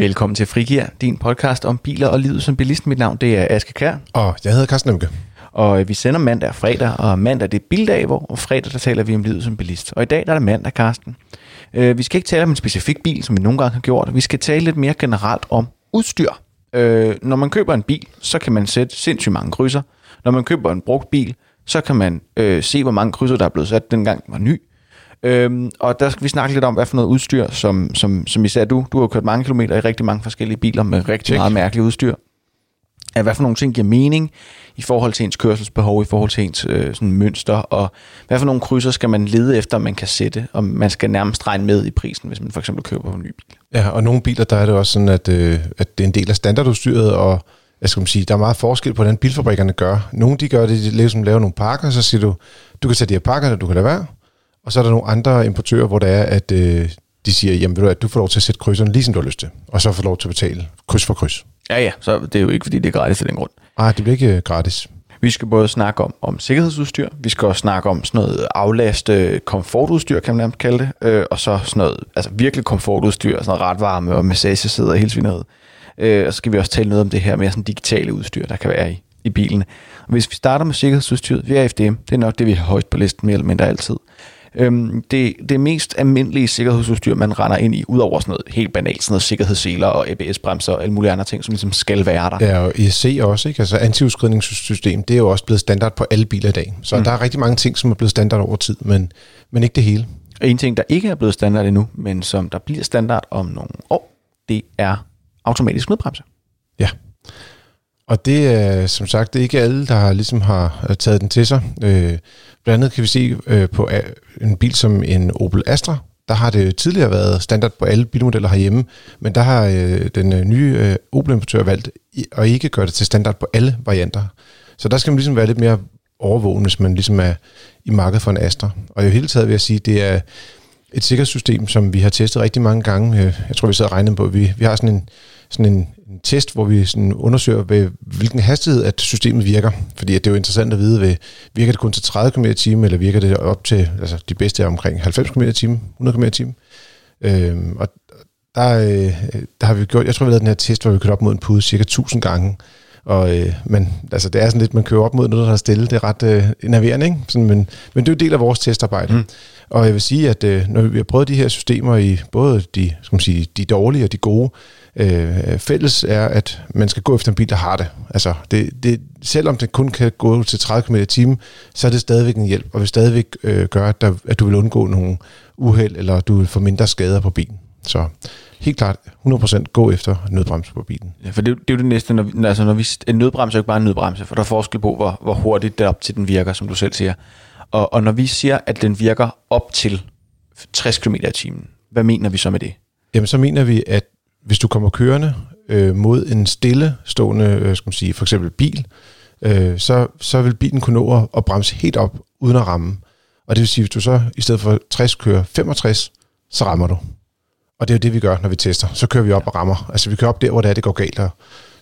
Velkommen til Frigir, din podcast om biler og livet som bilist. Mit navn det er Aske Kær, Og jeg hedder Carsten Emke. og vi sender mandag og fredag, og mandag det er bildag, hvor og fredag der taler vi om livet som bilist. Og i dag der er det mandag, Carsten. Øh, vi skal ikke tale om en specifik bil, som vi nogle gange har gjort. Vi skal tale lidt mere generelt om udstyr. Øh, når man køber en bil, så kan man sætte sindssygt mange krydser. Når man køber en brugt bil, så kan man øh, se, hvor mange krydser, der er blevet sat, dengang den var ny. Øhm, og der skal vi snakke lidt om, hvad for noget udstyr, som, som, som især du, du har kørt mange kilometer i rigtig mange forskellige biler med rigtig Check. meget mærkeligt udstyr. At hvad for nogle ting giver mening i forhold til ens kørselsbehov, i forhold til ens øh, sådan mønster, og hvad for nogle krydser skal man lede efter, man kan sætte, og man skal nærmest regne med i prisen, hvis man for eksempel køber en ny bil. Ja, og nogle biler, der er det også sådan, at, øh, at det er en del af standardudstyret, og jeg skal sige, der er meget forskel på, hvordan bilfabrikkerne gør. Nogle de gør det, de ligesom laver nogle pakker, så siger du, du kan tage de her pakker, du kan lade være. Og så er der nogle andre importører, hvor det er, at øh, de siger, jamen ved du, at du får lov til at sætte krydserne lige som du har lyst til, og så får lov til at betale kryds for kryds. Ja, ja, så det er jo ikke, fordi det er gratis af den grund. Nej, det bliver ikke øh, gratis. Vi skal både snakke om, om sikkerhedsudstyr, vi skal også snakke om sådan noget aflast øh, komfortudstyr, kan man nærmest kalde det, øh, og så sådan noget, altså virkelig komfortudstyr, sådan noget retvarme og massagesæder og hele svineriet. Øh, og så skal vi også tale noget om det her med sådan digitale udstyr, der kan være i, i bilen. Og hvis vi starter med sikkerhedsudstyret, vi er FDM, det er nok det, vi har højst på listen mere eller mindre altid. Øhm, det, det mest almindelige sikkerhedsudstyr, man render ind i, udover sådan noget helt banalt, sådan noget sikkerhedsseler og ABS-bremser og alle mulige andre ting, som ligesom skal være der. Ja, og ESC også, ikke? Altså antiudskridningssystem, det er jo også blevet standard på alle biler i dag. Så mm. der er rigtig mange ting, som er blevet standard over tid, men, men ikke det hele. Og en ting, der ikke er blevet standard endnu, men som der bliver standard om nogle år, det er automatisk nødbremse. Ja. Og det er som sagt det er ikke alle, der ligesom har øh, taget den til sig. Øh, blandt andet kan vi se øh, på øh, en bil som en Opel Astra. Der har det tidligere været standard på alle bilmodeller herhjemme, men der har øh, den øh, nye øh, Opel-importør valgt at ikke gøre det til standard på alle varianter. Så der skal man ligesom være lidt mere overvågen, hvis man ligesom er i markedet for en Astra. Og i hele taget vil jeg sige, det er et sikkerhedssystem, som vi har testet rigtig mange gange. Øh, jeg tror, vi sad og regnede på, vi, vi har sådan en, sådan en, en test, hvor vi sådan undersøger, ved hvilken hastighed at systemet virker. Fordi at det er jo interessant at vide, ved, virker det kun til 30 km i timen, eller virker det op til, altså de bedste er omkring 90 km i timen, 100 km i timen. Øhm, og der, øh, der har vi gjort, jeg tror, vi lavet den her test, hvor vi kørte op mod en pude cirka 1000 gange. Og, øh, men altså, det er sådan lidt, man kører op mod noget, der er stille. Det er ret øh, nerverende, ikke? Sådan, men, men det er jo en del af vores testarbejde. Mm. Og jeg vil sige, at øh, når vi har prøvet de her systemer i både de, skal man sige, de dårlige og de gode, øh, fælles er, at man skal gå efter en bil, der har det. Altså, det, det, selvom det kun kan gå til 30 km i timen, så er det stadigvæk en hjælp, og vil stadigvæk øh, gøre, at, der, at du vil undgå nogle uheld, eller du vil få mindre skader på bilen. Så helt klart 100% gå efter nødbremse på bilen. Ja, for det, er jo- det er jo det næste, når vi, altså når vi, en nødbremse er jo ikke bare en nødbremse, for der er forskel på, hvor, hvor hurtigt det er op til den virker, som du selv siger. Og, og når vi siger, at den virker op til 60 km i timen, hvad mener vi så med det? Jamen, så mener vi, at hvis du kommer kørende øh, mod en stillestående, øh, skal man sige, for eksempel bil, øh, så, så vil bilen kunne nå at, at bremse helt op uden at ramme. Og det vil sige, hvis du så i stedet for 60 kører 65, så rammer du. Og det er jo det, vi gør, når vi tester. Så kører vi op og rammer. Altså vi kører op der, hvor det er, det går galt. Og,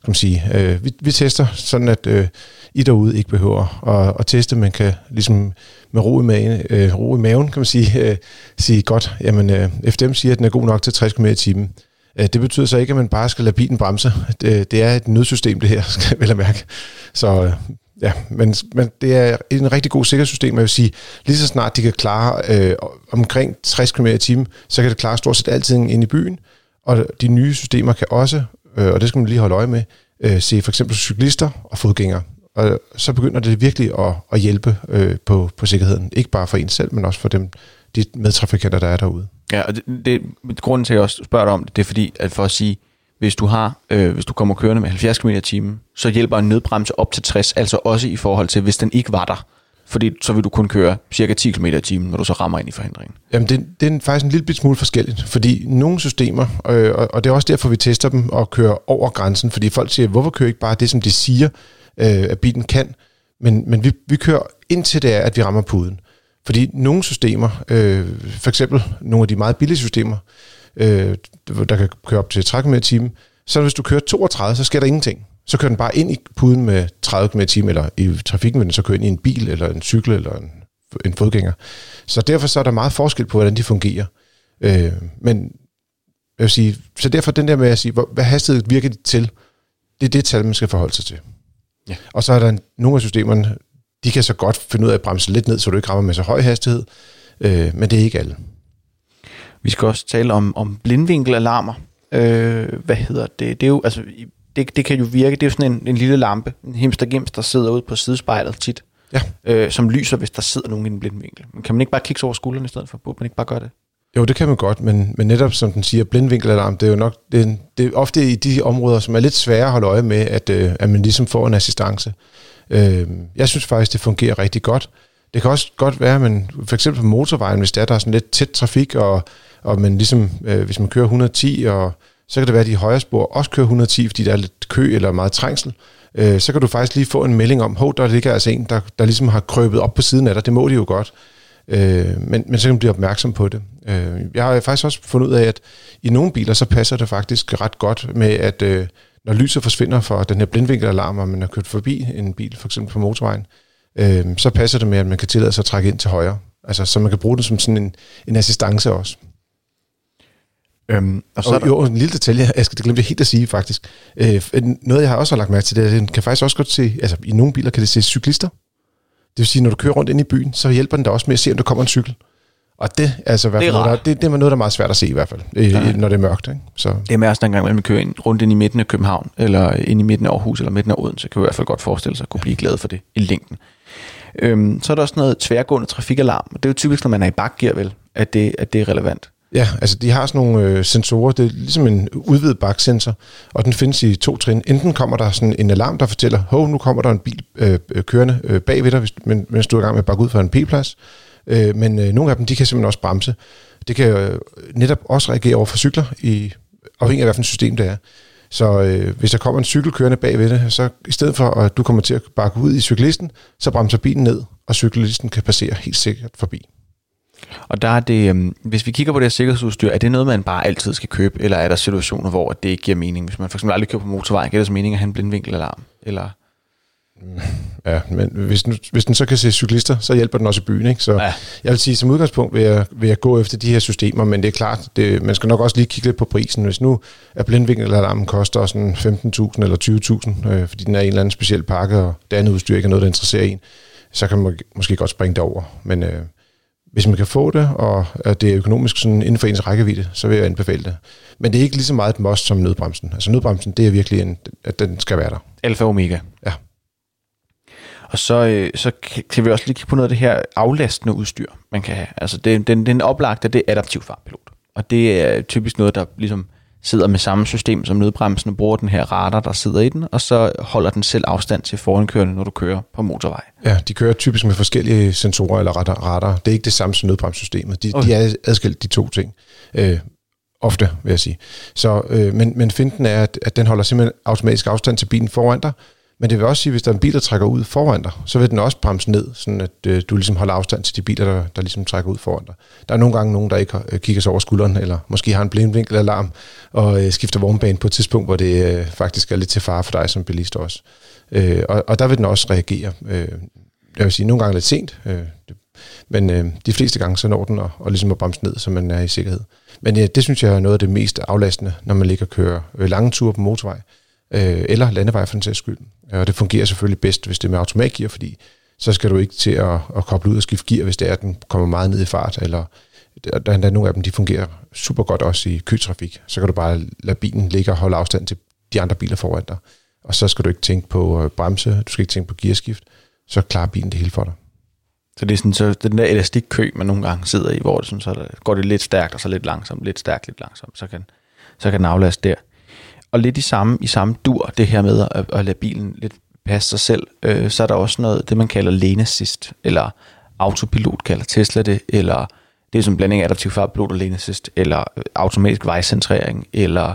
kan man sige, øh, vi, vi tester sådan, at øh, I derude ikke behøver at, at teste, Man kan ligesom med ro i magen, øh, ro i maven kan man sige, øh, sige godt, jamen øh, FDM siger, at den er god nok til 60 km i timen. Øh, det betyder så ikke, at man bare skal lade bilen bremse. Det, det er et nødsystem, det her, skal jeg vel at mærke. Så øh, ja, men, men det er en rigtig god sikkerhedssystem, jeg vil sige, lige så snart de kan klare øh, omkring 60 km i timen, så kan det klare stort set altid ind i byen, og de nye systemer kan også, øh, og det skal man lige holde øje med, øh, se for eksempel cyklister og fodgængere. Og så begynder det virkelig at, at hjælpe øh, på, på sikkerheden. Ikke bare for en selv, men også for dem, de medtrafikanter, der er derude. Ja, og det, det, grunden til, at jeg også spørger dig om det, det er fordi, at for at sige, hvis du har, øh, hvis du kommer kørende med 70 km i timen, så hjælper en nødbremse op til 60, altså også i forhold til, hvis den ikke var der. Fordi så vil du kun køre cirka 10 km i timen, når du så rammer ind i forhindringen. Jamen, det, det er faktisk en lille smule forskelligt, fordi nogle systemer, øh, og, det er også derfor, vi tester dem og kører over grænsen, fordi folk siger, hvorfor kører ikke bare det, som de siger, øh, at bilen kan, men, men vi, vi kører indtil det er, at vi rammer puden. Fordi nogle systemer, øh, for eksempel nogle af de meget billige systemer, øh, der kan køre op til 30 km i timen, så hvis du kører 32, så sker der ingenting. Så kører den bare ind i puden med 30 km i timen, eller i trafikken vil den så køre ind i en bil, eller en cykel, eller en, en fodgænger. Så derfor så er der meget forskel på, hvordan de fungerer. Øh, men Jeg vil sige, så derfor den der med at sige, hvor, hvad hastighed virker det til, det er det tal, man skal forholde sig til. Ja. Og så er der nogle af systemerne, de kan så godt finde ud af at bremse lidt ned, så du ikke rammer med så høj hastighed, øh, men det er ikke alle. Vi skal også tale om, om blindvinkelalarmer. Øh, hvad hedder det? Det, er jo, altså, det, det kan jo virke, det er jo sådan en, en lille lampe, en himstergims, der sidder ude på sidespejlet tit, Ja. øh, som lyser, hvis der sidder nogen i en blindvinkel. Men kan man ikke bare kigge over skulderen i stedet for? Burde man ikke bare gøre det? Jo, det kan man godt, men, men netop som den siger, blindvinkelalarm, det er jo nok det, er- det er ofte i de områder, som er lidt svære at holde øje med, at, øh, at man ligesom får en assistance. Øh, jeg synes faktisk, det fungerer rigtig godt. Det kan også godt være, at man for eksempel på motorvejen, hvis der er, der er sådan lidt tæt trafik, og, og man ligesom, øh, hvis man kører 110, og så kan det være, at de højre spor også kører 110, fordi der er lidt kø eller meget trængsel. Øh, så kan du faktisk lige få en melding om, hov, der ligger altså en, der, der ligesom har krøbet op på siden af dig. Det må de jo godt. Øh, men, men så kan man blive opmærksom på det. Øh, jeg har faktisk også fundet ud af, at i nogle biler, så passer det faktisk ret godt med, at øh, når lyset forsvinder fra den her blindvinkelalarm, og man har kørt forbi en bil, for eksempel på motorvejen, øh, så passer det med, at man kan tillade sig at trække ind til højre. Altså, så man kan bruge det som sådan en, en assistance også. Øhm, og så er Og der, jo, en lille detalje, jeg skal det glemte jeg helt at sige faktisk. Øh, noget, jeg har også har lagt mærke til, det er, at den kan faktisk også godt se, altså i nogle biler kan det se cyklister. Det vil sige, når du kører rundt ind i byen, så hjælper den dig også med at se, om der kommer en cykel. Og det altså i hvert Det er noget, der, det, det er noget, der er meget svært at se i hvert fald, Ja. når det er mørkt. Ikke? Så det er med os, dengang man kører ind, rundt ind i midten af København, eller ind i midten af Aarhus, eller midten af Odense, kan vi i hvert fald godt forestille sig at kunne blive glad for det i længden. Øhm, så er der også noget tværgående trafikalarm. Det er jo typisk, når man er i bakgear, vel, at det, at det er relevant. ja, altså de har sådan nogle øh, sensorer, det er ligesom en udvidet baksensor, og den findes i to trin. Enten kommer der sådan en alarm, der fortæller, hov, nu kommer der en bil øh, øh, kørende øh, bagved dig, hvis, men, mens du er i gang med at bakke ud fra en P-plads. Øh, men øh, nogle af dem, de kan simpelthen også bremse. Det kan øh, netop også reagere over for cykler, i, afhængig af, hvilken system det er. Så øh, hvis der kommer en cykel kørende bagved det, så i stedet for, at du kommer til at bakke ud i cyklisten, så bremser bilen ned, og cyklisten kan passere helt sikkert forbi. Og der er det, øh, hvis vi kigger på det her sikkerhedsudstyr, er det noget, man bare altid skal købe, eller er der situationer, hvor det ikke giver mening? Hvis man for eksempel aldrig kører på motorvejen, giver det så mening at have en blindvinkelalarm? Eller? Ja, men hvis den, hvis den så kan se cyklister, så hjælper den også i byen. Ikke? Så Ja. jeg vil sige, som udgangspunkt vil jeg, vil jeg gå efter de her systemer, men det er klart, det, man skal nok også lige kigge lidt på prisen. Hvis nu er blindvinkelalarmen koster sådan 15.000 eller 20.000, øh, fordi den er en eller anden speciel pakke, og det andet udstyr ikke er noget, der interesserer en, så kan man måske godt springe det over. Men øh, hvis man kan få det, og at det er økonomisk sådan inden for ens rækkevidde, så vil jeg anbefale det. Men det er ikke lige så meget et must som nødbremsen. Altså nødbremsen, det er virkelig, en, at den skal være der. Alfa og Omega. Ja. Og så, øh, så kan- vi også lige kigge på noget af det her aflastende udstyr, man kan have. Altså det, den, den oplagte, det er adaptiv fartpilot. Og det er typisk noget, der ligesom sidder med samme system som nødbremsen og bruger den her radar, der sidder i den, og så holder den selv afstand til forankørende, når du kører på motorvej. Ja, de kører typisk med forskellige sensorer eller radar. radar. Det er ikke det samme som nødbremssystemet. De, Okay. okay. de er adskilt, de to ting. Øh, ofte, vil jeg sige. Så, øh, men, men finten er, at, at den holder simpelthen automatisk afstand til bilen foran dig. Men det vil også sige, at hvis der er en bil, der trækker ud foran dig, så vil den også bremse ned, sådan at øh, du ligesom holder afstand til de biler, der, der ligesom trækker ud foran dig. Der er nogle gange nogen, der ikke har- øh, kigger sig over skulderen, eller måske har en blindvinkelalarm, og øh, skifter vognbane på et tidspunkt, hvor det øh, faktisk er lidt til fare for dig som bilist også. Øh, og, og der vil den også reagere. Øh, jeg vil sige, nogle gange lidt sent, øh, det, men øh, de fleste gange så når den og, og ligesom at bremse ned, så man er i sikkerhed. Men øh, det synes jeg er noget af det mest aflastende, når man ligger og kører øh, lange ture på motorvej, øh, eller landevej for den sags skyld. Og det fungerer selvfølgelig bedst, hvis det er med automatgear, fordi så skal du ikke til at, at koble ud og skifte gear, hvis det er, at den kommer meget ned i fart, eller der, der er nogle af dem, de fungerer super godt også i køtrafik. Så kan du bare lade bilen ligge og holde afstand til de andre biler foran dig. Og så skal du ikke tænke på øh, bremse, du skal ikke tænke på gearskift, så klarer bilen det hele for dig. Så det er sådan, så den der elastikkø, man nogle gange sidder i, hvor det sådan, så der- går det lidt stærkt, og så lidt langsomt, lidt stærkt, lidt langsomt, så kan, så kan den aflaste der. Og lidt i samme, i samme dur, det her med at, at lade bilen lidt passe sig selv, øh, så er der også noget, det man kalder lane assist, eller autopilot kalder Tesla det, eller det er som en blanding af adaptiv fartpilot og lane assist, eller øh, automatisk vejcentrering, eller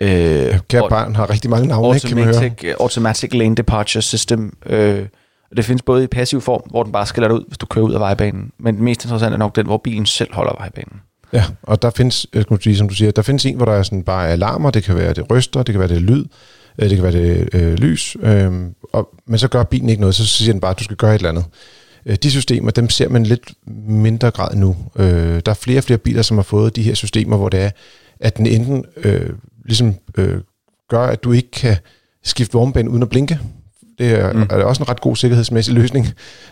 øh, Kære barn har rigtig mange navne, ikke, kan man høre. automatic, øh, automatic Lane Departure System. Øh, og det findes både i passiv form, hvor den bare skiller dig ud, hvis du kører ud af vejbanen. Men det mest interessante er nok den, hvor bilen selv holder vejbanen. Ja, og der findes, øh, jeg skulle sige, som du siger, der findes en, hvor der er sådan bare alarmer, det kan være det ryster, det kan være det lyd, øh, det kan være det øh, lys, øh, og, men så gør bilen ikke noget, så siger den bare, at du skal gøre et eller andet. Øh, de systemer, dem ser man lidt mindre grad nu. Øh, der er flere og flere biler, som har fået de her systemer, hvor det er, at den enten øh, ligesom øh, gør, at du ikke kan skifte vognbane uden at blinke. Det er, mm. er også en ret god sikkerhedsmæssig løsning.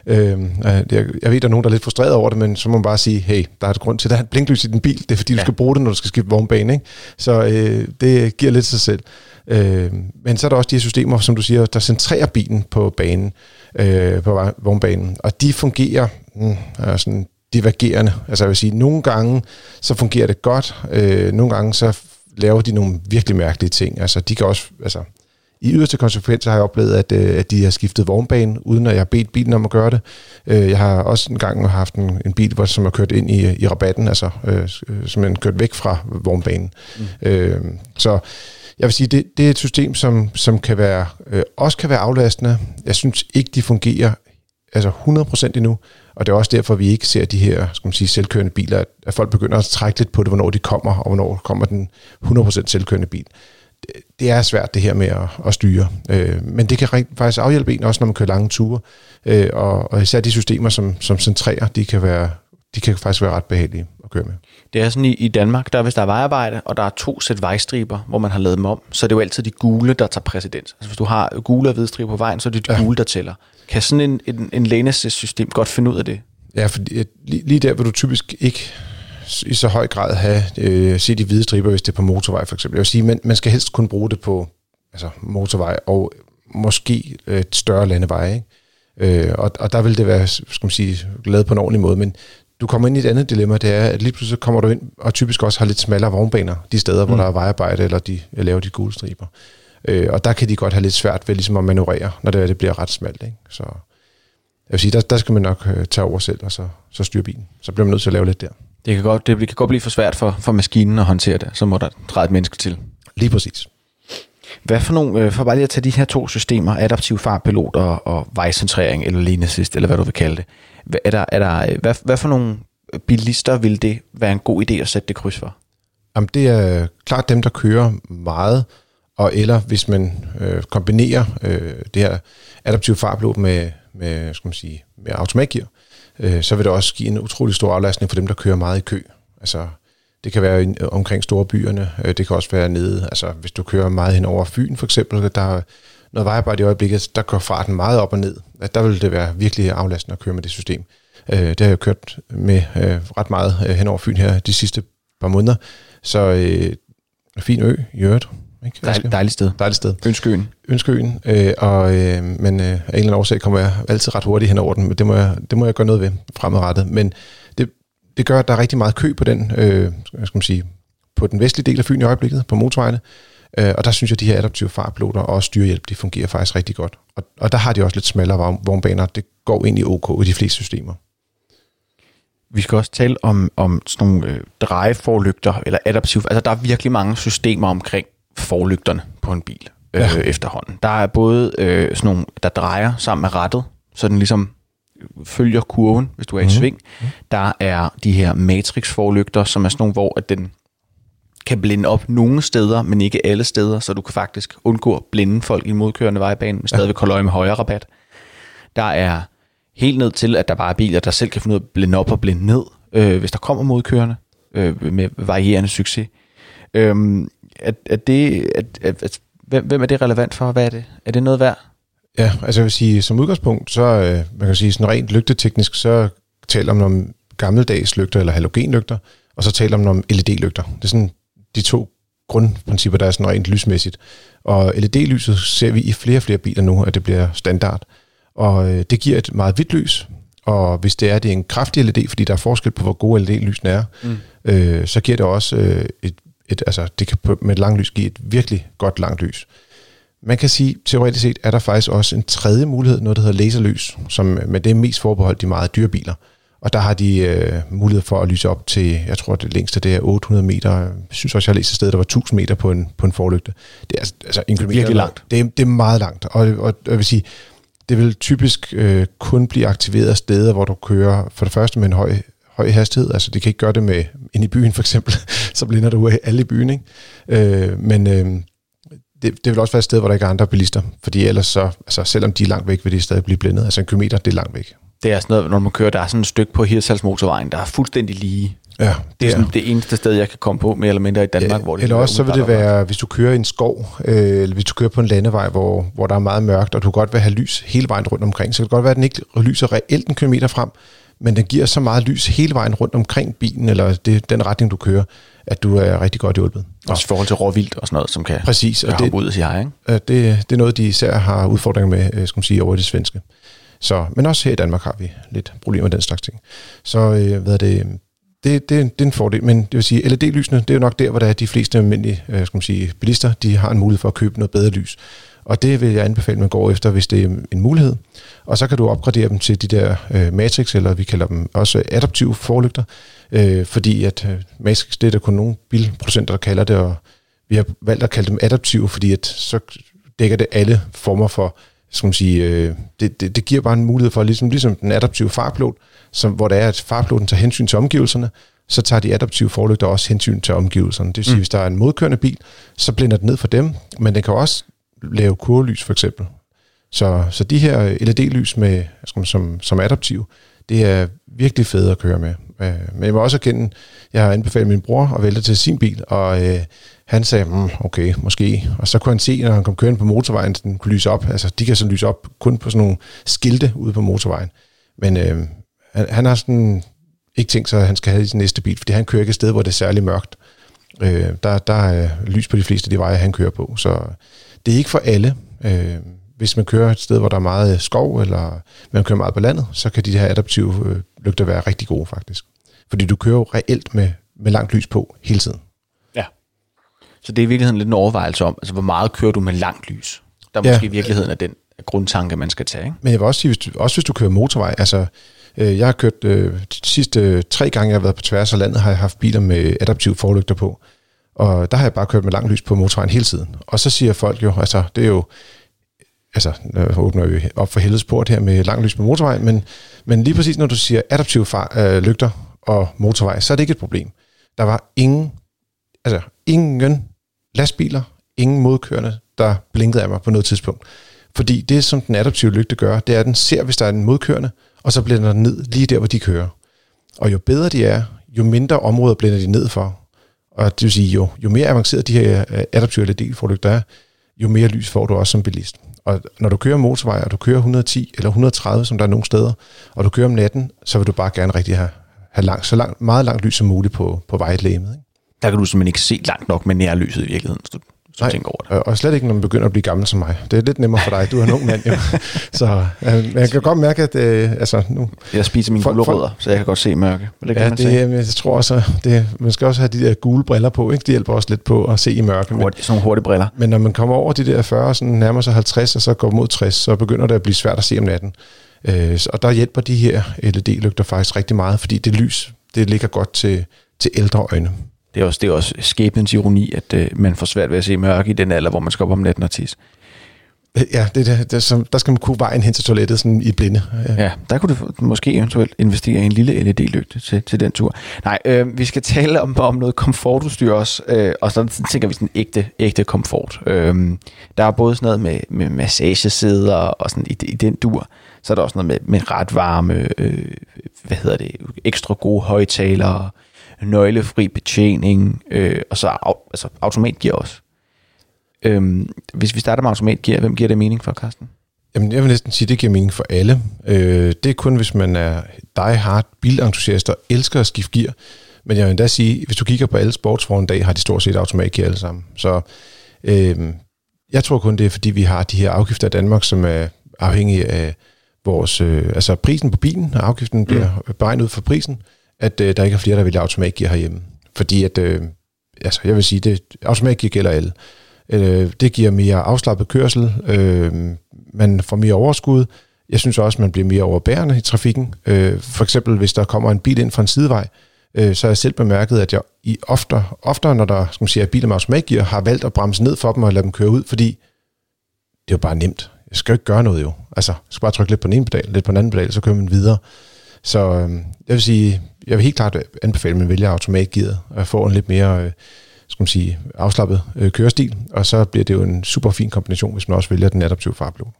Øh, jeg, jeg ved, der er nogen, der er lidt frustreret over det, men så må man bare sige, hey, der er et grund til, at der er et blinklys i din bil. Det er fordi, ja. du skal bruge det, når du skal skifte vognbane. Ikke? Så øh, det giver lidt sig selv. Øh, men så er der også de her systemer, som du siger, der centrerer bilen på banen, øh, på vognbanen. Og de fungerer mm, sådan divergerende. Altså jeg vil sige, nogle gange så fungerer det godt, øh, nogle gange så laver de nogle virkelig mærkelige ting. Altså de kan også, altså i yderste konsekvens har jeg oplevet, at, øh, at de har skiftet vognbane, uden at jeg har bedt bilen om at gøre det. Øh, jeg har også en gang haft en, en bil, hvor, som har kørt ind i, i rabatten, altså øh, som er kørt væk fra vognbanen. Mm. Øh, så jeg vil sige, det, det er et system, som, som kan være, øh, også kan være aflastende. Jeg synes ikke, de fungerer altså 100% endnu, og det er også derfor, vi ikke ser de her skal man sige, selvkørende biler, at folk begynder at trække lidt på det, hvornår de kommer, og hvornår kommer den 100% selvkørende bil. Det, er svært det her med at, at styre, øh, men det kan faktisk afhjælpe en også, når man kører lange ture, øh, og, og især de systemer, som, som centrerer, de kan, være, de kan faktisk være ret behagelige at køre med. Det er sådan i, i Danmark, der hvis der er vejarbejde, og der er to sæt vejstriber, hvor man har lavet dem om, så er det jo altid de gule, der tager præsident. Altså hvis du har gule og hvide striber på vejen, så er det de ja. gule, der tæller. Kan sådan en, en, en lane-assist-system godt finde ud af det? Ja, for lige, lige der vil du typisk ikke i så høj grad have øh, se de hvide striber, hvis det er på motorvej for eksempel. Jeg vil sige, man, man skal helst kun bruge det på altså motorvej og måske et større landevej. Ikke? Øh, og, og der vil det være skal man sige, lavet på en ordentlig måde, men du kommer ind i et andet dilemma, det er, at lige pludselig kommer du ind, og typisk også har lidt smallere vognbaner, de steder, mm. hvor der er vejarbejde, eller de laver de gule striber. Øh, og der kan de godt have lidt svært ved ligesom at manøvrere, når det, det bliver ret smalt. Ikke? Så jeg vil sige, der, der skal man nok øh, tage over selv, og så, så styre bilen. Så bliver man nødt til at lave lidt der. Det kan godt, det kan godt blive for svært for, for maskinen at håndtere det. Så må der træde et menneske til. Lige præcis. Hvad for nogle, øh, for bare lige at tage de her to systemer, adaptiv fartpilot og, og vejcentrering, eller lane assist, eller hvad du vil kalde det. Er der, er der, øh, hvad, hvad for nogle bilister vil det være en god idé at sætte det kryds for? Jamen, det er klart dem, der kører meget, og eller hvis man øh, kombinerer øh, det her adaptiv fartpilot med, med, skal man sige, med automatgear, øh, øh, så vil det også give en utrolig stor aflastning for dem, der kører meget i kø. Altså, det kan være omkring store byerne, øh, det kan også være nede, altså hvis du kører meget hen over Fyn for eksempel, der er noget vejarbejde i øjeblikket, der går farten meget op og ned. Der vil det være virkelig aflastende at køre med det system. Øh, det har jeg kørt med øh, ret meget øh, hen over Fyn her de sidste par måneder. Så øh, fin ø i øvrigt. Ikke? Dejl, dejligt sted. Dejligt sted. Ønskeøen. Ønskeøen. Øh, og, øh, men øh, af en eller anden årsag kommer jeg altid ret hurtigt hen over den, men det må jeg, det må jeg gøre noget ved fremadrettet. Men det, det gør, at der er rigtig meget kø på den, øh, skal man sige, på den vestlige del af Fyn i øjeblikket, på motorvejene. Øh, og der synes jeg, at de her adaptive fartpiloter og styrhjælp, de fungerer faktisk rigtig godt. Og, og der har de også lidt smallere vognbaner. Det går ind i OK i de fleste systemer. Vi skal også tale om, om sådan nogle øh, drejeforlygter, eller adaptive. Altså, der er virkelig mange systemer omkring forlygterne på en bil øh, ja. efterhånden. Der er både øh, sådan nogle, der drejer sammen med rattet, så den ligesom følger kurven, hvis du er i mm. sving. Mm. Der er de her matrix-forlygter, som er sådan nogle, hvor at den kan blinde op nogle steder, men ikke alle steder, så du kan faktisk undgå at blinde folk i modkørende vejbane, men stadigvæk holde øje med højere rabat. Der er helt ned til, at der bare er biler, der selv kan finde ud af at blinde op og blinde ned, øh, hvis der kommer modkørende, øh, med varierende succes. Øhm, er, er det, er, er, er, hvem, hvem er det relevant for? Hvad er det? Er det noget værd? Ja, altså jeg vil sige, som udgangspunkt, så øh, man kan sige sådan rent lygteteknisk, så taler man om gammeldags lygter eller halogenlygter, og så taler man om LED-lygter. Det er sådan de to grundprincipper, der er sådan rent lysmæssigt. Og LED-lyset ser vi i flere og flere biler nu, at det bliver standard. Og øh, det giver et meget hvidt lys, og hvis det er, det er en kraftig LED, fordi der er forskel på, hvor gode LED-lysene er, mm. øh, så giver det også øh, et, et, altså det kan med et langt lys give et virkelig godt langt lys. Man kan sige, teoretisk set er der faktisk også en tredje mulighed, noget der hedder laserlys, som med det er mest forbeholdt de meget dyre biler. Og der har de øh, mulighed for at lyse op til, jeg tror det længste det er 800 meter. Jeg synes også, jeg har læst et sted, der var 1000 meter på en, på en forlygte. Det er altså, altså en kilometer. Virkelig langt. Det er, det er meget langt. Og, og jeg vil sige, det vil typisk øh, kun blive aktiveret af steder, hvor du kører for det første med en høj, høj hastighed. Altså det kan ikke gøre det med ind i byen for eksempel, så blinder du af alle i byen. Ikke? Øh, men øh, det, det vil også være et sted, hvor der ikke er andre bilister, fordi ellers så, altså selvom de er langt væk, vil de stadig blive blindet. Altså en kilometer, det er langt væk. Det er sådan noget, når man kører, der er sådan et stykke på Hirtshals motorvejen, der er fuldstændig lige. Ja, det er sådan det eneste sted, jeg kan komme på, mere eller mindre i Danmark. Ja, hvor det eller også så vil det være, hvis du kører i en skov, øh, eller hvis du kører på en landevej, hvor, hvor der er meget mørkt, og du godt vil have lys hele vejen rundt omkring, så kan det godt være, at den ikke lyser reelt en kilometer frem, men den giver så meget lys hele vejen rundt omkring bilen, eller det, den retning, du kører, at du er rigtig godt hjulpet. Også i forhold til råvildt og sådan noget, som kan Præcis, og det, ud sige hej, ikke? Det, det er noget, de især har udfordringer med, øh, skal man sige, over det svenske. Så, men også her i Danmark har vi lidt problemer med den slags ting. Så øh, hvad er det, det, det, det er en fordel, men det vil sige, LED-lysene, det er jo nok der, hvor der er de fleste almindelige øh, skal man sige, bilister, de har en mulighed for at købe noget bedre lys. Og det vil jeg anbefale, at man går efter, hvis det er en mulighed. Og så kan du opgradere dem til de der øh, Matrix, eller vi kalder dem også adaptive forlygter, øh, fordi at øh, Matrix, det er der kun nogle bilproducenter, der kalder det, og vi har valgt at kalde dem adaptive, fordi at så dækker det alle former for, skal man sige, øh, det, det, det giver bare en mulighed for, ligesom, ligesom den adaptive farpilot, som, hvor det er, at farpiloten tager hensyn til omgivelserne, så tager de adaptive forlygter også hensyn til omgivelserne. Det vil sige, mm. hvis der er en modkørende bil, så blænder den ned for dem, men den kan også lave kurvelys for eksempel. Så, så de her LED-lys med, som, som adaptiv, det er virkelig fedt at køre med. Øh, men jeg må også erkende, jeg har anbefalet min bror at vælge til sin bil, og øh, han sagde, mm, okay, måske. Og så kunne han se, når han kom kørende på motorvejen, at den kunne lyse op. Altså, de kan så lyse op kun på sådan nogle skilte ude på motorvejen. Men øh, han, han har sådan ikke tænkt sig, at han skal have i sin næste bil, fordi han kører ikke et sted, hvor det er særlig mørkt. Øh, der, der er lys på de fleste af de veje, han kører på. Så det er ikke for alle. Øh, hvis man kører et sted, hvor der er meget skov, eller man kører meget på landet, så kan de her adaptive øh, lygter være rigtig gode faktisk. Fordi du kører jo reelt med, med langt lys på hele tiden. Ja. Så det er i virkeligheden lidt en overvejelse om, altså hvor meget kører du med langt lys? Der er ja. måske i virkeligheden er den grundtanke, man skal tage. Ikke? Men jeg vil også sige, hvis du, også hvis du kører motorvej, altså øh, jeg har kørt øh, de sidste øh, tre gange, jeg har været på tværs af landet, har jeg haft biler med adaptive forlygter på. Og der har jeg bare kørt med langt lys på motorvejen hele tiden. Og så siger folk jo, altså det er jo, altså øh, nu åbner vi op for helvedes port her med langt lys på motorvejen, men, men lige præcis når du siger adaptive far, øh, lygter og motorvej, så er det ikke et problem. Der var ingen, altså ingen lastbiler, ingen modkørende, der blinkede af mig på noget tidspunkt. Fordi det, som den adaptive lygte gør, det er, at den ser, hvis der er en modkørende, og så blænder den ned lige der, hvor de kører. Og jo bedre de er, jo mindre områder blænder de ned for. Og det vil sige, jo, jo mere avanceret de her øh, adaptive LED-forlygter er, jo mere lys får du også som bilist. Og når du kører motorvej, og du kører 110 eller 130, som der er nogle steder, og du kører om natten, så vil du bare gerne rigtig have, have langt, så langt, meget langt lys som muligt på, på vejlæmet. Ikke? Der kan du simpelthen ikke se langt nok med nærlyset i virkeligheden, Så du, du Nej, tænker over det. og slet ikke, når man begynder at blive gammel som mig. Det er lidt nemmere for dig. Du er en ung mand, jo. Så øh, jeg kan godt mærke, at øh, altså, nu... Jeg spiser mine gulerødder, så jeg kan godt se mørke. Men det kan ja, man det, jeg tror også, det, man skal også have de der gule briller på. Ikke? Det hjælper også lidt på at se i mørke. Hurtigt, sådan nogle hurtige briller. Men når man kommer over de der 40, sådan nærmer sig 50, og så går mod 60, så begynder det at blive svært at se om natten. Øh, og der hjælper de her LED-lygter faktisk rigtig meget, fordi det lys, det ligger godt til, til ældre øjne. Det er også, det er også skæbnens ironi, at øh, man får svært ved at se mørke i den alder, hvor man skal op om natten og tisse. Ja, det, det, det, som, der skal man kunne vejen hen til toilettet sådan i blinde. Ja. ja, der kunne du måske eventuelt investere i en lille LED-lygte til, til den tur. Nej, øh, vi skal tale om, om noget komfortudstyr også, øh, og så tænker vi sådan ægte, ægte komfort. Øh, der er både sådan noget med, med massagesæder og sådan i, i den dur, så er der også noget med, med ret varme, øh, hvad hedder det, ekstra gode højtalere, nøglefri betjening, øh, og så au, altså automatgear også. Øhm, hvis vi starter med automatgear, hvem giver det mening for, Carsten? Jamen, jeg vil næsten sige, at det giver mening for alle. Øh, det er kun, hvis man er die hard bilentusiast og elsker at skifte gear. Men jeg vil endda sige, hvis du kigger på alle sportsvogne i dag, har de stort set automatgear alle sammen. Så øh, jeg tror kun, det er, fordi vi har de her afgifter i Danmark, som er afhængige af vores, øh, altså prisen på bilen, og afgiften bliver mm. beregnet ud for prisen at øh, der ikke er flere, der vil automatgear herhjemme. Fordi at, øh, altså jeg vil sige, det automatgear gælder alle. Øh, det giver mere afslappet kørsel, øh, man får mere overskud. Jeg synes også, man bliver mere overbærende i trafikken. Øh, for eksempel, hvis der kommer en bil ind fra en sidevej, øh, så har jeg selv bemærket, at jeg i oftere, oftere når der skal man sige, er biler med automatgear, har valgt at bremse ned for dem og lade dem køre ud, fordi det er jo bare nemt. Jeg skal jo ikke gøre noget jo. Altså, jeg skal bare trykke lidt på den ene pedal, lidt på den anden pedal, så kører man videre. Så øh, jeg vil sige, jeg vil helt klart anbefale, at man vælger automatgearet og får en lidt mere øh, skal man sige, afslappet øh, kørestil, og så bliver det jo en super fin kombination, hvis man også vælger den adaptive farblå.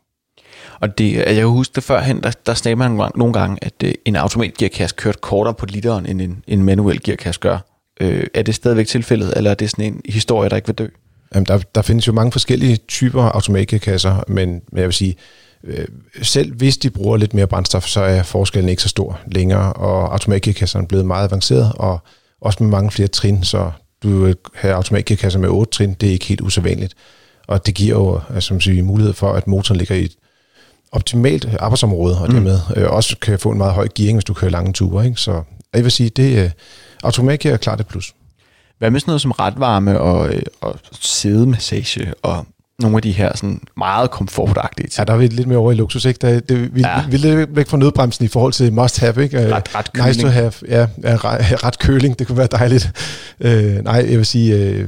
Og det, jeg kan huske det førhen, der, der sagde man nogle gange, at øh, en automatgearkasse kørte kortere på literen, end en, en manuel gearkasse gør. Øh, er det stadigvæk tilfældet, eller er det sådan en historie, der ikke vil dø? Jamen, der, der findes jo mange forskellige typer automatgearkasser, men, men jeg vil sige, øh, selv hvis de bruger lidt mere brændstof, så er forskellen ikke så stor længere, og automatgearkasserne er blevet meget avanceret, og også med mange flere trin, så du have automatgearkasser med 8 trin, det er ikke helt usædvanligt. Og det giver jo altså, som siger, mulighed for, at motoren ligger i et optimalt arbejdsområde, og mm. dermed øh, også kan få en meget høj gearing, hvis du kører lange ture. Ikke? Så jeg vil sige, det øh, automatgear er klart et plus. Hvad med sådan noget som retvarme og, øh, og sædemassage og nogle af de her sådan meget komfortagtige ting. Ja, der er vi lidt mere over i luksus, ikke? Der, det, vi, ja. vi er lidt væk fra nødbremsen i forhold til must have, ikke? Ret, ret køling. Nice to have, ja, ja ret, ret køling, det kunne være dejligt. Uh, nej, jeg vil sige, uh,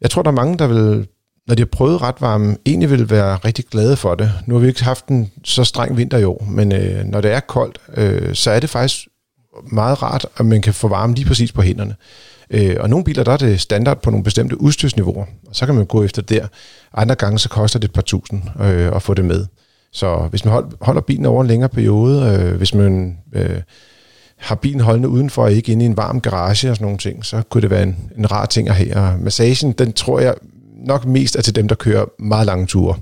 jeg tror, der er mange, der vil, når de har prøvet retvarme, egentlig vil være rigtig glade for det. Nu har vi ikke haft en så streng vinter i år, men uh, når det er koldt, uh, så er det faktisk meget rart, at man kan få varme lige præcis på hænderne. Øh, og nogle biler, der er det standard på nogle bestemte udstyrsniveauer, og så kan man gå efter der. Andre gange, så koster det et par tusind øh, at få det med. Så hvis man holder bilen over en længere periode, øh, hvis man øh, har bilen holdende udenfor og ikke inde i en varm garage og sådan nogle ting, så kunne det være en, en rar ting at have. Og massagen, den tror jeg nok mest er til dem, der kører meget lange ture.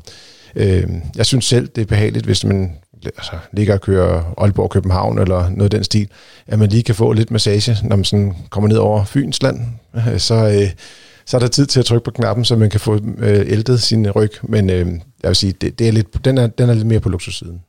Øh, jeg synes selv, det er behageligt, hvis man altså, ligger og kører Aalborg København eller noget af den stil, at man lige kan få lidt massage, når man sådan kommer ned over Fyns land. Så, øh, så er der tid til at trykke på knappen, så man kan få øh, ældet sin ryg. Men øh, jeg vil sige, det, det er lidt, den, er, den er lidt mere på luksussiden.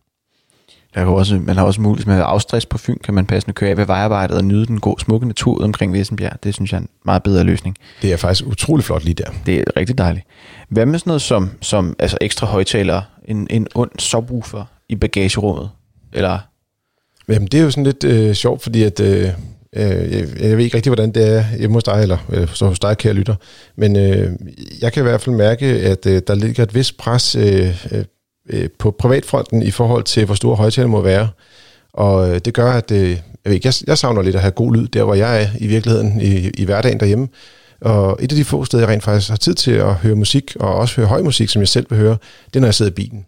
Der er også, man har også mulighed med afstress på Fyn, kan man passende køre af ved vejarbejdet og nyde den gode, smukke natur omkring Vissenbjerg. Det synes jeg er en meget bedre løsning. Det er faktisk utrolig flot lige der. Det er rigtig dejligt. Hvad med sådan noget som, som altså ekstra højtalere, en, en ond subwoofer i bagagerummet? Eller? Jamen, det er jo sådan lidt øh, sjovt, fordi at, øh, øh jeg, jeg ved ikke rigtig, hvordan det er hjemme hos dig, eller øh, så hos dig, kære lytter, men øh, jeg kan i hvert fald mærke, at øh, der ligger et vist pres øh, øh, øh, på privatfronten i forhold til, hvor store højtaler må være. Og øh, det gør, at øh, jeg, ved ikke, jeg, jeg savner lidt at have god lyd der, hvor jeg er i virkeligheden, i, i hverdagen derhjemme. Og et af de få steder, jeg rent faktisk har tid til at høre musik, og også høre høj musik, som jeg selv vil høre, det er, når jeg sidder i bilen.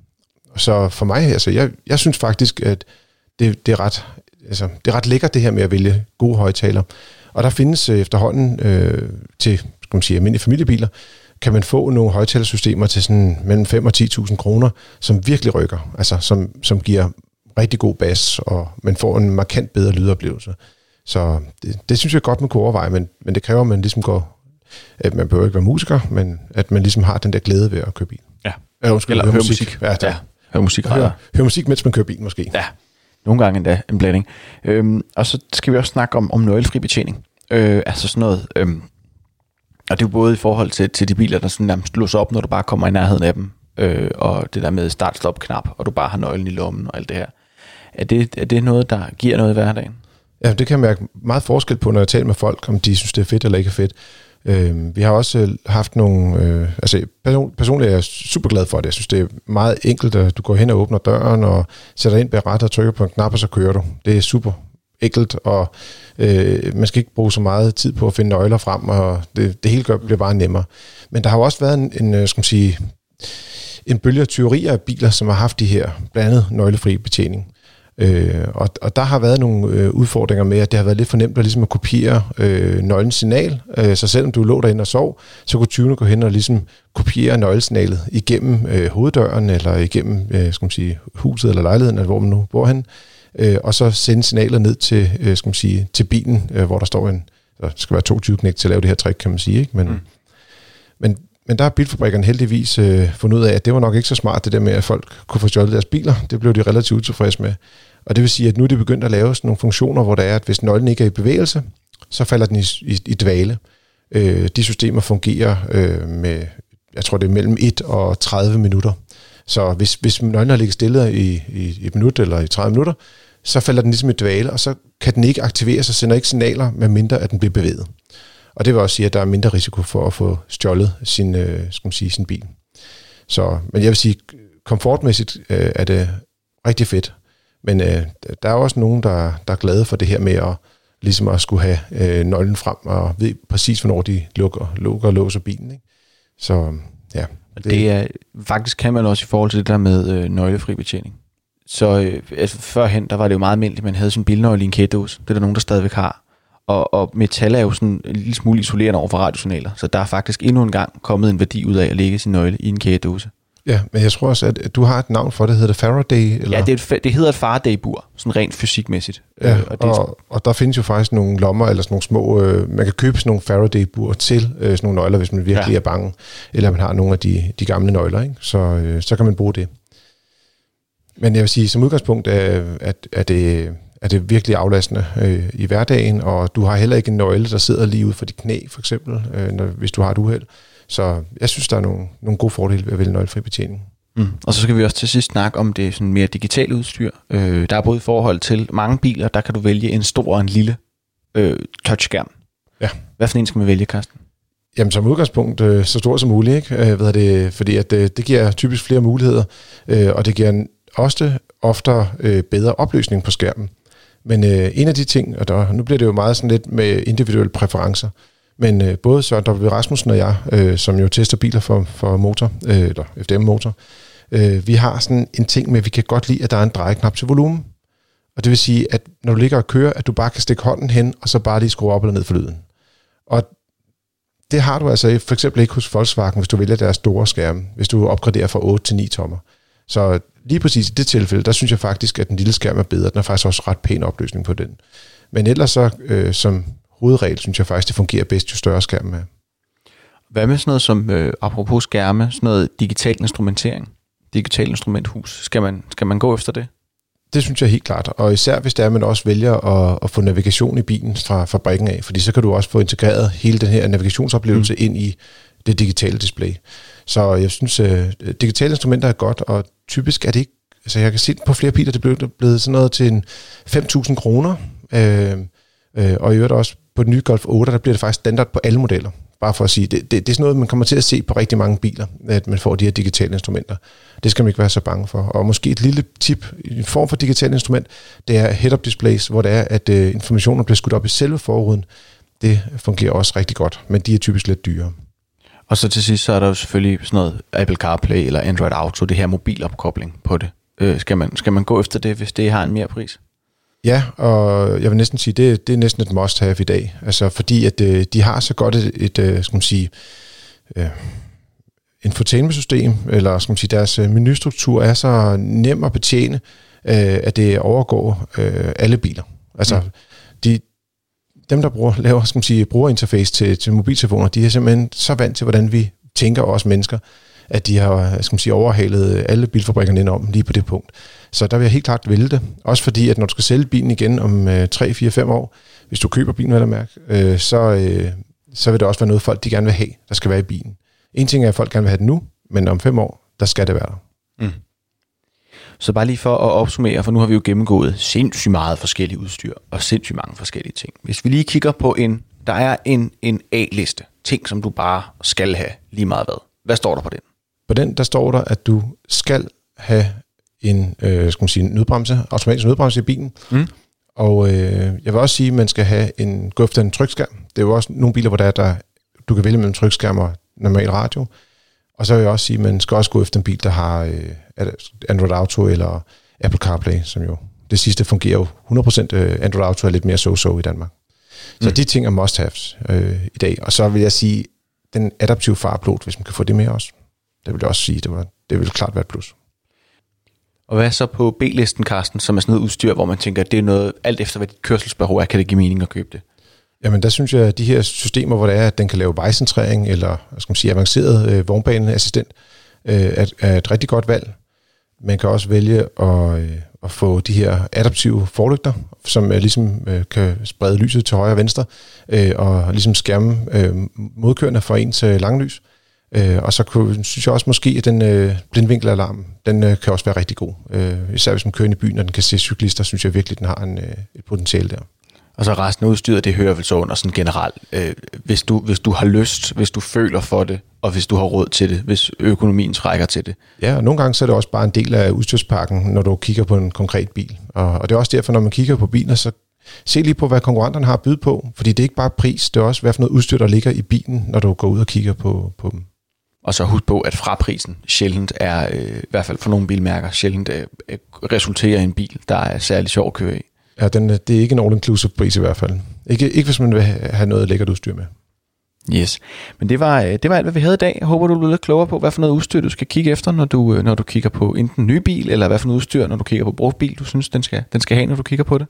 Så for mig, altså, jeg, jeg synes faktisk, at det, det, er ret, altså, det er ret lækkert det her med at vælge gode højtaler. Og der findes øh, efterhånden øh, til skal man sige, almindelige familiebiler, kan man få nogle højtalersystemer til sådan mellem 5 og 10.000 kroner, som virkelig rykker, altså som, som giver rigtig god bas, og man får en markant bedre lydoplevelse. Så det, det synes jeg godt, man kunne overveje, men, men det kræver, at man ligesom går, at man behøver ikke være musiker, men at man ligesom har den der glæde ved at køre bil. Ja, ja undskyld, eller høre musik. musik. Ja, ja, høre musik. Høre, høre musik, mens man kører bil måske. Ja, nogle gange endda en blanding. Øhm, og så skal vi også snakke om, om nøglefri betjening. Øh, altså sådan noget... Øhm, og det er jo både i forhold til, til de biler, der sådan nærmest låser op, når du bare kommer i nærheden af dem, øh, og det der med start-stop-knap, og du bare har nøglen i lommen og alt det her. Er det, er det noget, der giver noget i hverdagen? Ja, det kan jeg mærke meget forskel på, når jeg taler med folk, om de synes, det er fedt eller ikke er fedt. Øh, vi har også øh, haft nogle... Øh, altså person, personligt er jeg super glad for det. Jeg synes, det er meget enkelt, at du går hen og åbner døren og sætter ind bag og trykker på en knap, og så kører du. Det er super enkelt, og øh, man skal ikke bruge så meget tid på at finde nøgler frem, og det, det hele gør, bliver bare nemmere. Men der har jo også været en, en øh, skal man sige, en bølge af tyverier af biler, som har haft de her blandet nøglefri betjening. Øh, og, og der har været nogle øh, udfordringer med, at det har været lidt for nemt at, ligesom at kopiere øh, nøglens signal. Øh, så selvom du lå derinde og sov, så kunne tyvene gå hen og ligesom kopiere nøglesignalet igennem øh, hoveddøren, eller igennem øh, skal man sige, huset eller lejligheden, eller hvor man nu bor hen, øh, og så sende signaler ned til, øh, skal man sige, til bilen, øh, hvor der står en, der skal være 22 knæk til at lave det her trick, kan man sige. Ikke? Men, mm. men men der har bilfabrikkerne heldigvis øh, fundet ud af, at det var nok ikke så smart, det der med, at folk kunne få stjålet deres biler. Det blev de relativt utilfredse med. Og det vil sige, at nu er de begyndt at lave sådan nogle funktioner, hvor der er, at hvis nøglen ikke er i bevægelse, så falder den i, i, i dvale. Øh, de systemer fungerer øh, med, jeg tror det er mellem 1 og 30 minutter. Så hvis, hvis nøglen har ligget stille i, i, i et minut eller i 30 minutter, så falder den ligesom i dvale, og så kan den ikke aktiveres og sender ikke signaler, medmindre at den bliver bevæget. Og det vil også sige, at der er mindre risiko for at få stjålet sin, øh, skal man sige, sin bil. Så, men jeg vil sige, komfortmæssigt øh, er det rigtig fedt. Men øh, der er også nogen, der, der er glade for det her med at, ligesom at skulle have øh, nøglen frem og ved præcis, hvornår de lukker, lukker og låser bilen. Ikke? Så ja. Og det, det er, faktisk kan man også i forhold til det der med øh, nøglefri betjening. Så øh, altså, førhen, der var det jo meget almindeligt, at man havde sin bilnøgle i en kædedåse. Det er der nogen, der stadigvæk har. Og, og metal er jo sådan en lille smule isolerende over for radiosignaler, så der er faktisk endnu en gang kommet en værdi ud af at lægge sin nøgle i en kædedåse. Ja, men jeg tror også, at du har et navn for det, hedder det Faraday? Eller? Ja, det, er et, det hedder et Faraday-bur, sådan rent fysikmæssigt. Ja, øh, og, det og, og der findes jo faktisk nogle lommer, eller sådan nogle små, øh, man kan købe sådan nogle Faraday-bur til øh, sådan nogle nøgler, hvis man virkelig ja. er bange, eller man har nogle af de, de gamle nøgler, ikke? Så, øh, så kan man bruge det. Men jeg vil sige, som udgangspunkt er, at, er, det, er det virkelig aflastende øh, i hverdagen, og du har heller ikke en nøgle, der sidder lige ud for dit knæ, for eksempel, øh, når, hvis du har et uheld. Så jeg synes, der er nogle, nogle gode fordele ved at vælge nøglefri betjening. Mm. Og så skal vi også til sidst snakke om det sådan mere digitale udstyr. Øh, der er både i forhold til mange biler, der kan du vælge en stor og en lille øh, touchskærm. Ja. Hvad for en skal man vælge, Karsten? Jamen som udgangspunkt øh, så stor som muligt, ikke? Øh, hvad det, fordi at, øh, det giver typisk flere muligheder, øh, og det giver også ofte øh, bedre opløsning på skærmen. Men øh, en af de ting, og der, nu bliver det jo meget sådan lidt med individuelle præferencer, men øh, både Søren W. Rasmussen og jeg, øh, som jo tester biler for, for motor, øh, eller FDM-motor, øh, vi har sådan en ting med, at vi kan godt lide, at der er en drejeknap til volumen. Og det vil sige, at når du ligger og kører, at du bare kan stikke hånden hen, og så bare lige skrue op eller ned for lyden. Og det har du altså for eksempel ikke hos Volkswagen, hvis du vælger deres store skærme, hvis du opgraderer fra 8 til 9 tommer. Så lige præcis i det tilfælde, der synes jeg faktisk, at den lille skærm er bedre. Den er faktisk også ret pæn opløsning på den. Men ellers så, øh, som hovedregel, synes jeg faktisk, det fungerer bedst, jo større skærmen er. Hvad med sådan noget som, øh, apropos skærme, sådan noget digital instrumentering? Digital instrumenthus. Skal man, skal man gå efter det? Det synes jeg helt klart, og især hvis det er, at man også vælger at, at få navigation i bilen fra fabrikken af, fordi så kan du også få integreret hele den her navigationsoplevelse mm. ind i det digitale display. Så jeg synes, øh, digitale instrumenter er godt, og typisk er det ikke, altså jeg kan se på flere biler, det blev blevet sådan noget til en 5.000 kroner, øh, øh, og i øvrigt også på den nye Golf 8, der bliver det faktisk standard på alle modeller. Bare for at sige, det, det, det er sådan noget, man kommer til at se på rigtig mange biler, at man får de her digitale instrumenter. Det skal man ikke være så bange for. Og måske et lille tip, en form for digitalt instrument, det er head-up displays, hvor det er, at øh, informationer bliver skudt op i selve forruden. Det fungerer også rigtig godt, men de er typisk lidt dyre. Og så til sidst, så er der jo selvfølgelig sådan noget Apple CarPlay eller Android Auto, det her mobilopkobling på det. Øh, skal, man, skal man gå efter det, hvis det har en mere pris? Ja, og jeg vil næsten sige, det, det er næsten et must-have i dag. Altså fordi, at øh, de har så godt et, et øh, skal man sige, øh, infotainment-system, eller skal man sige, deres øh, menustruktur er så nem at betjene, øh, at det overgår øh, alle biler. Altså, mm dem, der bruger, laver skal man sige, brugerinterface til, til mobiltelefoner, de er simpelthen så vant til, hvordan vi tænker os mennesker, at de har skal man sige, overhalet alle bilfabrikkerne ind om lige på det punkt. Så der vil jeg helt klart vælge det. Også fordi, at når du skal sælge bilen igen om øh, 3, 4, 5 år, hvis du køber bilen, vil jeg mærke, øh, så, øh, så vil det også være noget, folk de gerne vil have, der skal være i bilen. En ting er, at folk gerne vil have det nu, men om 5 år, der skal det være der. Mm. Så bare lige for at opsummere, for nu har vi jo gennemgået sindssygt meget forskellige udstyr og sindssygt mange forskellige ting. Hvis vi lige kigger på en, der er en, en A-liste, ting som du bare skal have lige meget hvad. Hvad står der på den? På den, der står der, at du skal have en øh, skal man sige, nødbremse, automatisk nødbremse i bilen. Mm. Og øh, jeg vil også sige, at man skal have en, efter en trykskærm. Det er jo også nogle biler, hvor der er, der, du kan vælge mellem trykskærm og normal radio. Og så vil jeg også sige, at man skal også gå efter en bil, der har øh, Android Auto eller Apple CarPlay, som jo det sidste fungerer jo 100%. Øh, Android Auto er lidt mere so-so i Danmark. Så mm. de ting er must-haves øh, i dag. Og så vil jeg sige, den adaptive farplot, hvis man kan få det med også. Det vil jeg også sige, det, var, det vil klart være et plus. Og hvad så på B-listen, Carsten, som er sådan noget udstyr, hvor man tænker, at det er noget, alt efter hvad dit kørselsbehov er, kan det give mening at købe det? Jamen der synes jeg, at de her systemer, hvor det er, at den kan lave vejcentrering, eller skal man sige, avanceret øh, vognbaneassistent, øh, er, er et rigtig godt valg. Man kan også vælge at, øh, at få de her adaptive forlygter, som øh, ligesom øh, kan sprede lyset til højre og venstre, øh, og ligesom skærme øh, modkørende for ens øh, langlys. Øh, og så kunne, synes jeg også måske, at den øh, blindvinkelalarm, den øh, kan også være rigtig god. Øh, især hvis man kører ind i byen, og den kan se cyklister, synes jeg virkelig, den har en, øh, et potentiale der. Og så resten af udstyret, det hører vel så under sådan generelt. Øh, hvis, du, hvis du har lyst, hvis du føler for det, og hvis du har råd til det, hvis økonomien trækker til det. Ja, og nogle gange så er det også bare en del af udstyrspakken, når du kigger på en konkret bil. Og, og det er også derfor, når man kigger på biler, så se lige på, hvad konkurrenterne har at byde på. Fordi det er ikke bare pris, det er også, hvad for noget udstyr, der ligger i bilen, når du går ud og kigger på, på dem. Og så husk på, at fraprisen sjældent er, øh, i hvert fald for nogle bilmærker, sjældent øh, resulterer i en bil, der er særlig sjov at køre i. Ja, den, det er ikke en all-inclusive pris i hvert fald. Ikke, ikke hvis man vil have noget lækkert udstyr med. Yes, men det var, øh, det var alt, hvad vi havde i dag. Jeg håber, du bliver lidt klogere på, hvad for noget udstyr, du skal kigge efter, når du, øh, når du kigger på enten en ny bil, eller hvad for noget udstyr, når du kigger på brugt bil, du synes, den skal, den skal have, når du kigger på det.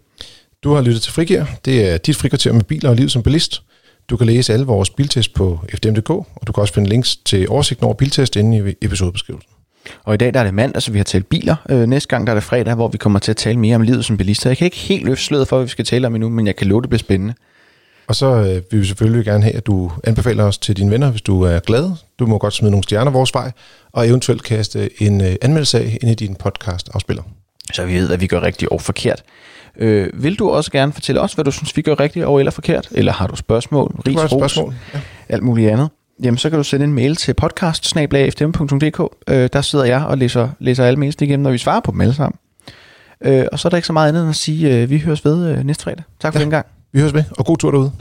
Du har lyttet til Frigir. Det er dit frikvarter med biler og liv som bilist. Du kan læse alle vores biltest på fdm.dk, og du kan også finde links til oversigten over biltest inde i episodebeskrivelsen. Og i dag der er det mandag, så vi har talt biler. Øh, næste gang der er det fredag, hvor vi kommer til at tale mere om livet som bilist. Jeg kan ikke helt løfte sløret for, hvad vi skal tale om endnu, men jeg kan love, det bliver spændende. Og så øh, vil vi selvfølgelig gerne have, at du anbefaler os til dine venner, hvis du er glad. Du må godt smide nogle stjerner vores vej, og eventuelt kaste en øh, anmeldelse af ind i din podcast-afspiller. Så vi ved, hvad vi gør rigtigt og forkert. Øh, vil du også gerne fortælle os, hvad du synes, vi gør rigtigt og eller forkert? Eller har du spørgsmål, ris, spørgsmål, ja. alt muligt andet? Jamen, så kan du sende en mail til podcast øh, Der sidder jeg og læser, læser alle mails igennem, når vi svarer på dem alle sammen. Øh, og så er der ikke så meget andet end at sige, øh, vi høres ved øh, næste fredag. Tak for ja. den gang. Vi høres ved, og god tur derude.